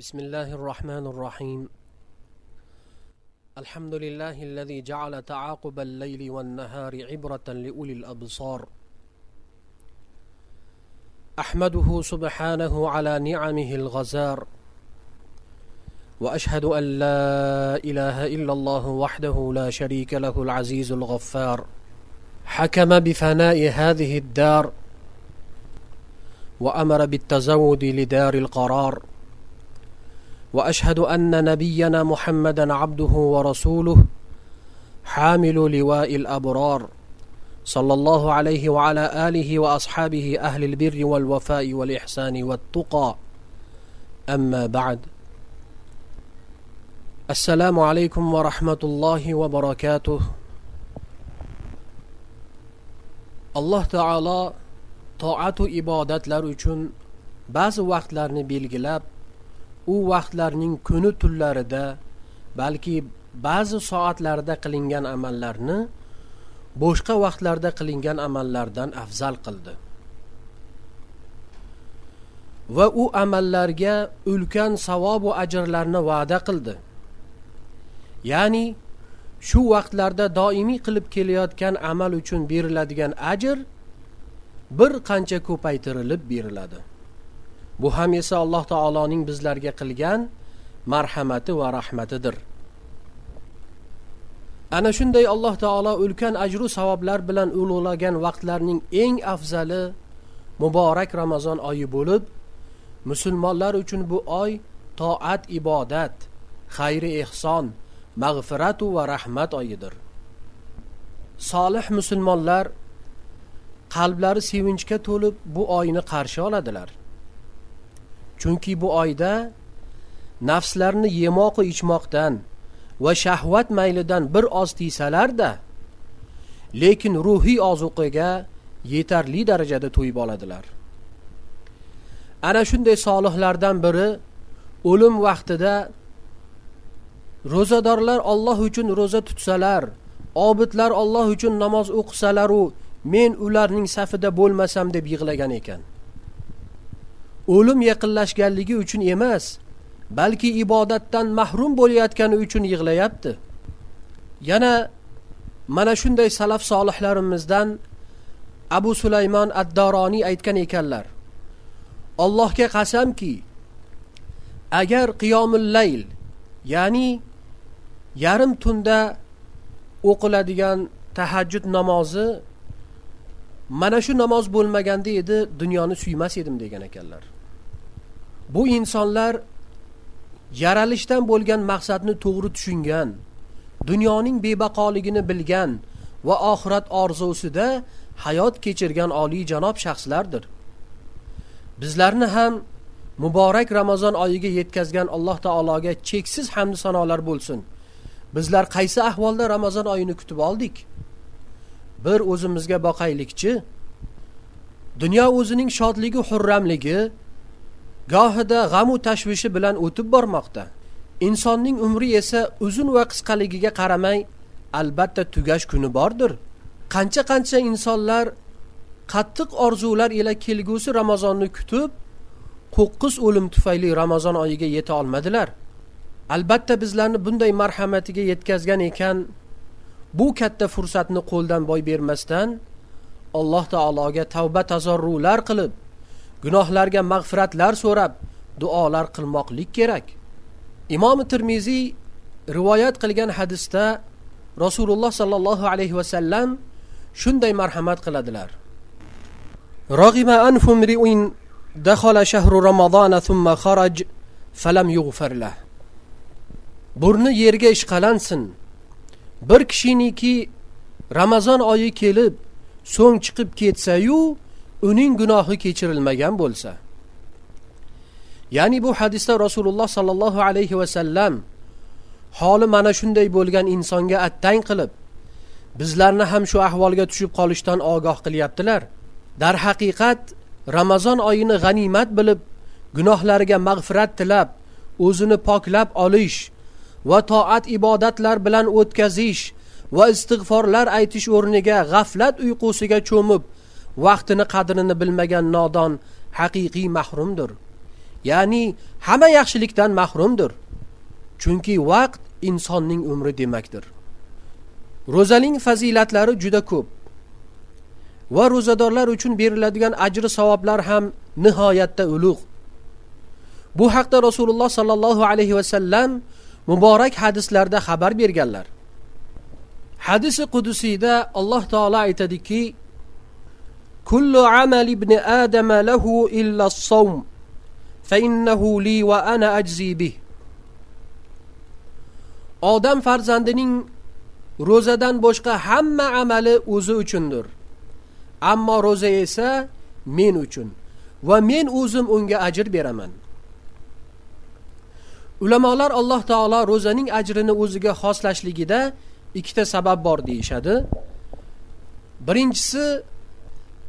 بسم الله الرحمن الرحيم. الحمد لله الذي جعل تعاقب الليل والنهار عبرة لأولي الأبصار. أحمده سبحانه على نعمه الغزار. وأشهد أن لا إله إلا الله وحده لا شريك له العزيز الغفار. حكم بفناء هذه الدار. وأمر بالتزود لدار القرار. وأشهد أن نبينا محمدا عبده ورسوله حامل لواء الأبرار صلى الله عليه وعلى آله وأصحابه أهل البر والوفاء والإحسان والتقى. أما بعد السلام عليكم ورحمة الله وبركاته. alloh taolo toatu ibodatlar uchun ba'zi vaqtlarni belgilab u vaqtlarning kuni tunlarida balki ba'zi soatlarda qilingan amallarni boshqa vaqtlarda qilingan amallardan afzal qildi. Va u amallarga ulkan savobu ajrlarni va'da qildi. Ya'ni shu vaqtlarda doimiy qilib kelayotgan amal uchun beriladigan ajr bir qancha ko'paytirilib beriladi. Bu ham esa alloh taoloning bizlarga qilgan marhamati va rahmatidir. Ana shunday alloh taolo ulkan ajru savoblar bilan ulug'lagan vaqtlarning eng afzali muborak ramazon oyi bo'lib musulmonlar uchun bu oy toat ibodat xayri ehson mag'firatu va rahmat oyidir. Solih musulmonlar qalblari sevinchga to'lib bu oyni qarshi oladilar. Chunki bu oyda nafslarni yemoqu ichmoqdan va shahvat maylidan bir oz tiysalarda lekin ruhiy ozuqaga yetarli darajada to'yib oladilar. Ana shunday solihlardan biri o'lim vaqtida ro'zadorlar olloh uchun ro'za tutsalar obidlar olloh uchun namoz o'qisalaru men ularning safida bo'lmasam deb yig'lagan ekan. O'lim yaqinlashganligi uchun emas balki ibodatdan mahrum bo'layotgani uchun yig'layapti. Yana mana shunday salaf solihlarimizdan abu sulaymon addoroniy aytgan ekanlar. Allohga qasamki agar qiyomul layl ya'ni yarim tunda o'qiladigan tahajjud namozi mana shu namoz bo'lmaganda edi dunyoni suymas edim degan ekanlar. Bu insonlar yaralishdan bo'lgan maqsadni to'g'ri tushungan dunyoning bebaqoligini bilgan va oxirat orzusida hayot kechirgan oliyjanob shaxslardir. Bizlarni ham muborak ramazon oyiga yetkazgan alloh taologa cheksiz hamd sanolar bo'lsin. Bizlar qaysi ahvolda ramazon oyini kutib oldik? Bir o'zimizga boqaylikchi dunyo o'zining shodligi xurramligi gohida g'amu tashvishi bilan o'tib bormoqda. Insonning umri esa uzun va qisqaligiga qaramay albatta tugash kuni bordir. Qancha qancha insonlar qattiq orzular ila kelgusi ramazonni kutib qo'qqis o'lim tufayli ramazon oyiga yeta olmadilar. Albatta bizlarni bunday marhamatiga yetkazgan ekan bu katta fursatni qo'ldan boy bermasdan alloh taologa tavba tazorrular qilib gunohlarga mag'firatlar so'rab duolar qilmoqlik kerak imomi termiziy rivoyat qilgan hadisda rasululloh sollallohu alayhi vasallam shunday marhamat qiladilar رغم أنف امرئ دخل شهر رمضان ثم خرج فلم يغفر له burni yerga ishqalansin bir kishiniki ramazon oyi kelib so'ng chiqib ketsayu uning gunohi kechirilmagan bo'lsa. Ya'ni bu hadisda rasululloh sollallohu alayhi vasallam holi mana shunday bo'lgan insonga attang qilib bizlarni ham shu ahvolga tushib qolishdan ogoh qilyaptilar. Darhaqiqat ramazon oyini g'animat bilib gunohlariga mag'firat tilab o'zini poklab olish va toat ibodatlar bilan o'tkazish va istig'forlar aytish o'rniga g'aflat uyqusiga cho'mib vaqtini qadrini bilmagan nodon haqiqiy mahrumdir ya'ni hamma yaxshilikdan mahrumdir chunki vaqt insonning umri demakdir. Ro'zaning fazilatlari juda ko'p. Va ro'zadorlar uchun beriladigan ajri savoblar ham nihoyatda ulug' bu haqda rasululloh sollallohu alayhi vasallam muborak hadislarda xabar berganlar. Hadisi qudusiyda alloh taolo aytadiki kullu amal ibn adama lahu illa as-sawm fa innahu li va ana ajzi bih odam farzandining ro'zadan boshqa hamma amali o'zi uchundir ammo ro'za esa men uchun va men o'zim unga ajr beraman ulamolar alloh taolo ro'zaning ajrini o'ziga xoslashligida ikkita sabab bor deyishadi birinchisi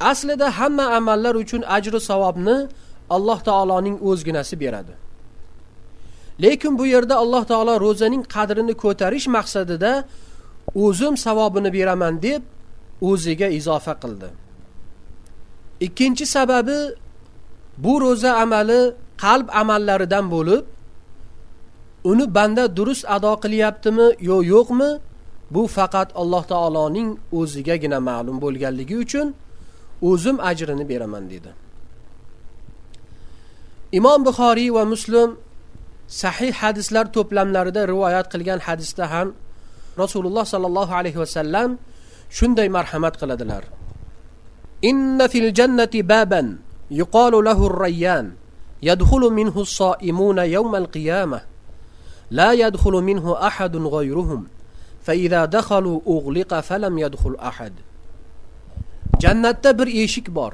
aslida hamma amallar uchun ajru savobni alloh taoloning o'zginasi beradi. Lekin bu yerda alloh taolo ro'zaning qadrini ko'tarish maqsadida o'zim savobini beraman deb o'ziga izofa qildi. Ikkinchi sababi bu ro'za amali qalb amallaridan bo'lib uni banda durust ado qilyaptimi yo yo'qmi bu faqat alloh taoloning o'zigagina ma'lum bo'lganligi uchun o'zim ajrini beraman dedi. Imom buxoriy va muslim sahih hadislar to'plamlarida rivoyat qilgan hadisda ham rasululloh sollallohu alayhi vasallam shunday marhamat qiladilar. Inna fil jannati baban yuqalu lahu rayyan yadkhulu minhu as-sa'imuna yawm qiyamah la yadkhulu minhu ahadun ghayruhum fa dakhalu ughliqa falam yadkhul ahad. Jannatda bir eshik bor.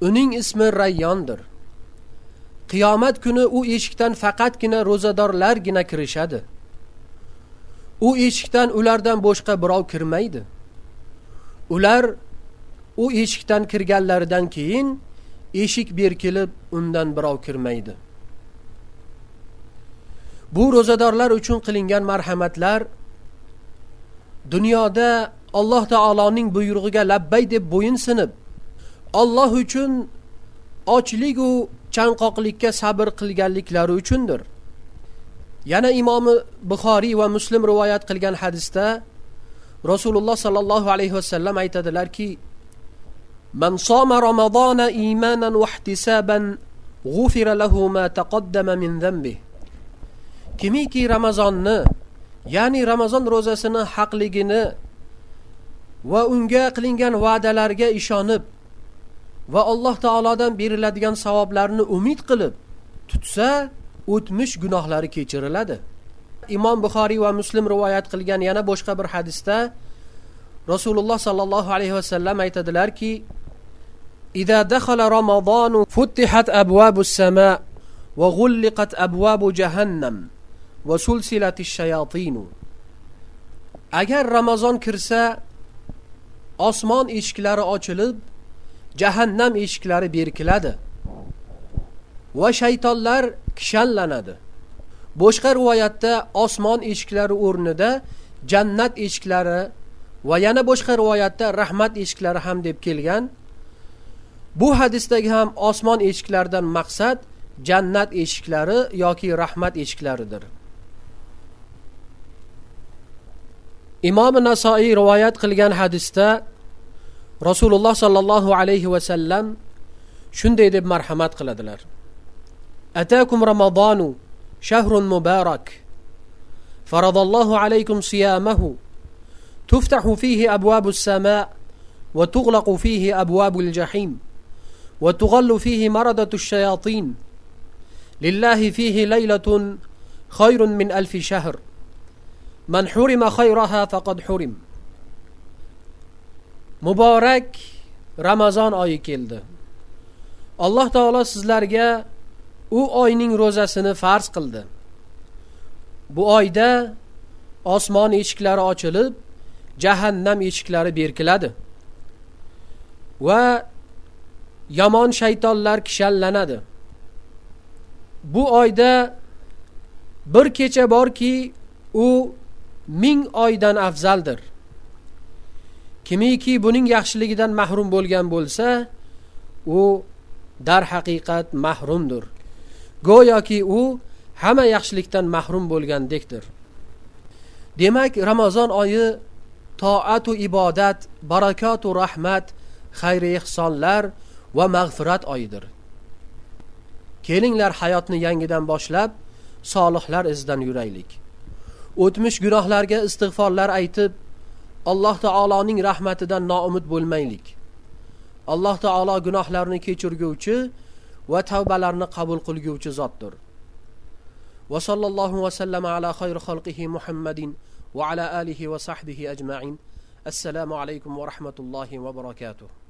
Uning ismi rayyondir qiyomat kuni u eshikdan faqatgina ro'zadorlargina kirishadi. U eshikdan ulardan boshqa birov kirmaydi. Ular u eshikdan kirganlaridan keyin eshik berkilib undan birov kirmaydi. Bu ro'zadorlar uchun qilingan marhamatlar dunyoda alloh taoloning buyrug'iga labbay deb bo'yin sinib olloh uchun ochligu chanqoqlikka sabr qilganliklari uchundir yana imomi buxoriy va muslim rivoyat qilgan hadisda rasululloh sollallohu alayhi vasallam aytadilarki من صام رمضان إيمانا واحتسابا غفر له ما تقدم من ذنبه kimiki ramazonni ya'ni ramazon ro'zasini haqligini va unga qilingan va'dalarga ishonib va alloh taolodan beriladigan savoblarni umid qilib tutsa o'tmish gunohlari kechiriladi imom buxoriy va muslim rivoyat qilgan yana boshqa bir hadisda rasululloh sollallohu alayhi vasallam aytadilarki إذا دخل رمضان فتحت أبواب السماء وغلقت أبواب جهنم وسلسلة الشياطين agar ramazon kirsa osmon eshiklari ochilib jahannam eshiklari berkiladi. Va shaytonlar kishanlanadi. Boshqa rivoyatda osmon eshiklari o'rnida jannat eshiklari va yana boshqa rivoyatda rahmat eshiklari ham deb kelgan. Bu hadisdagi ham osmon eshiklaridan maqsad jannat eshiklari yoki rahmat eshiklaridir. Imom nasoiy rivoyat qilgan hadisda rasululloh sollallohu alayhi vasallam shunday deb marhamat qiladilar. Atakum ramazonu shahrun mubarak. الله عليكم صيامه تفتح فيه أبواب السماء وتغلق فيه أبواب الجحيم وتغل فيه مردة الشياطين لله فيه ليلة خير من ألف شهر من حرم خيرها فقد حرم muborak ramazon oyi keldi. Alloh taolo sizlarga u oyning ro'zasini farz qildi. Bu oyda osmon eshiklari ochilib jahannam eshiklari berkiladi. Va yomon shaytonlar kishanlanadi. Bu oyda bir kecha borki u ming oydan afzaldir. Kimiki buning yaxshiligidan mahrum bo'lgan bo'lsa u darhaqiqat mahrumdir go'yoki u hamma yaxshilikdan mahrum bo'lgandekdir. Demak ramazon oyi toatu ibodat barakatu rahmat xayri ehsonlar va mag'firat oyidir. Kelinglar hayotni yangidan boshlab solihlar izidan yuraylik. O'tmish gunohlarga istig'forlar aytib alloh taoloning rahmatidan noumid bo'lmaylik. Alloh taolo gunohlarni kechirguvchi va tavbalarni qabul qilguvchi zotdir. Va sallallohu vasallam ala xayri xalqihi muhammadin va ala alihi va sahbihi ajmain. Assalomu alaykum va rahmatullohi va barakatuh.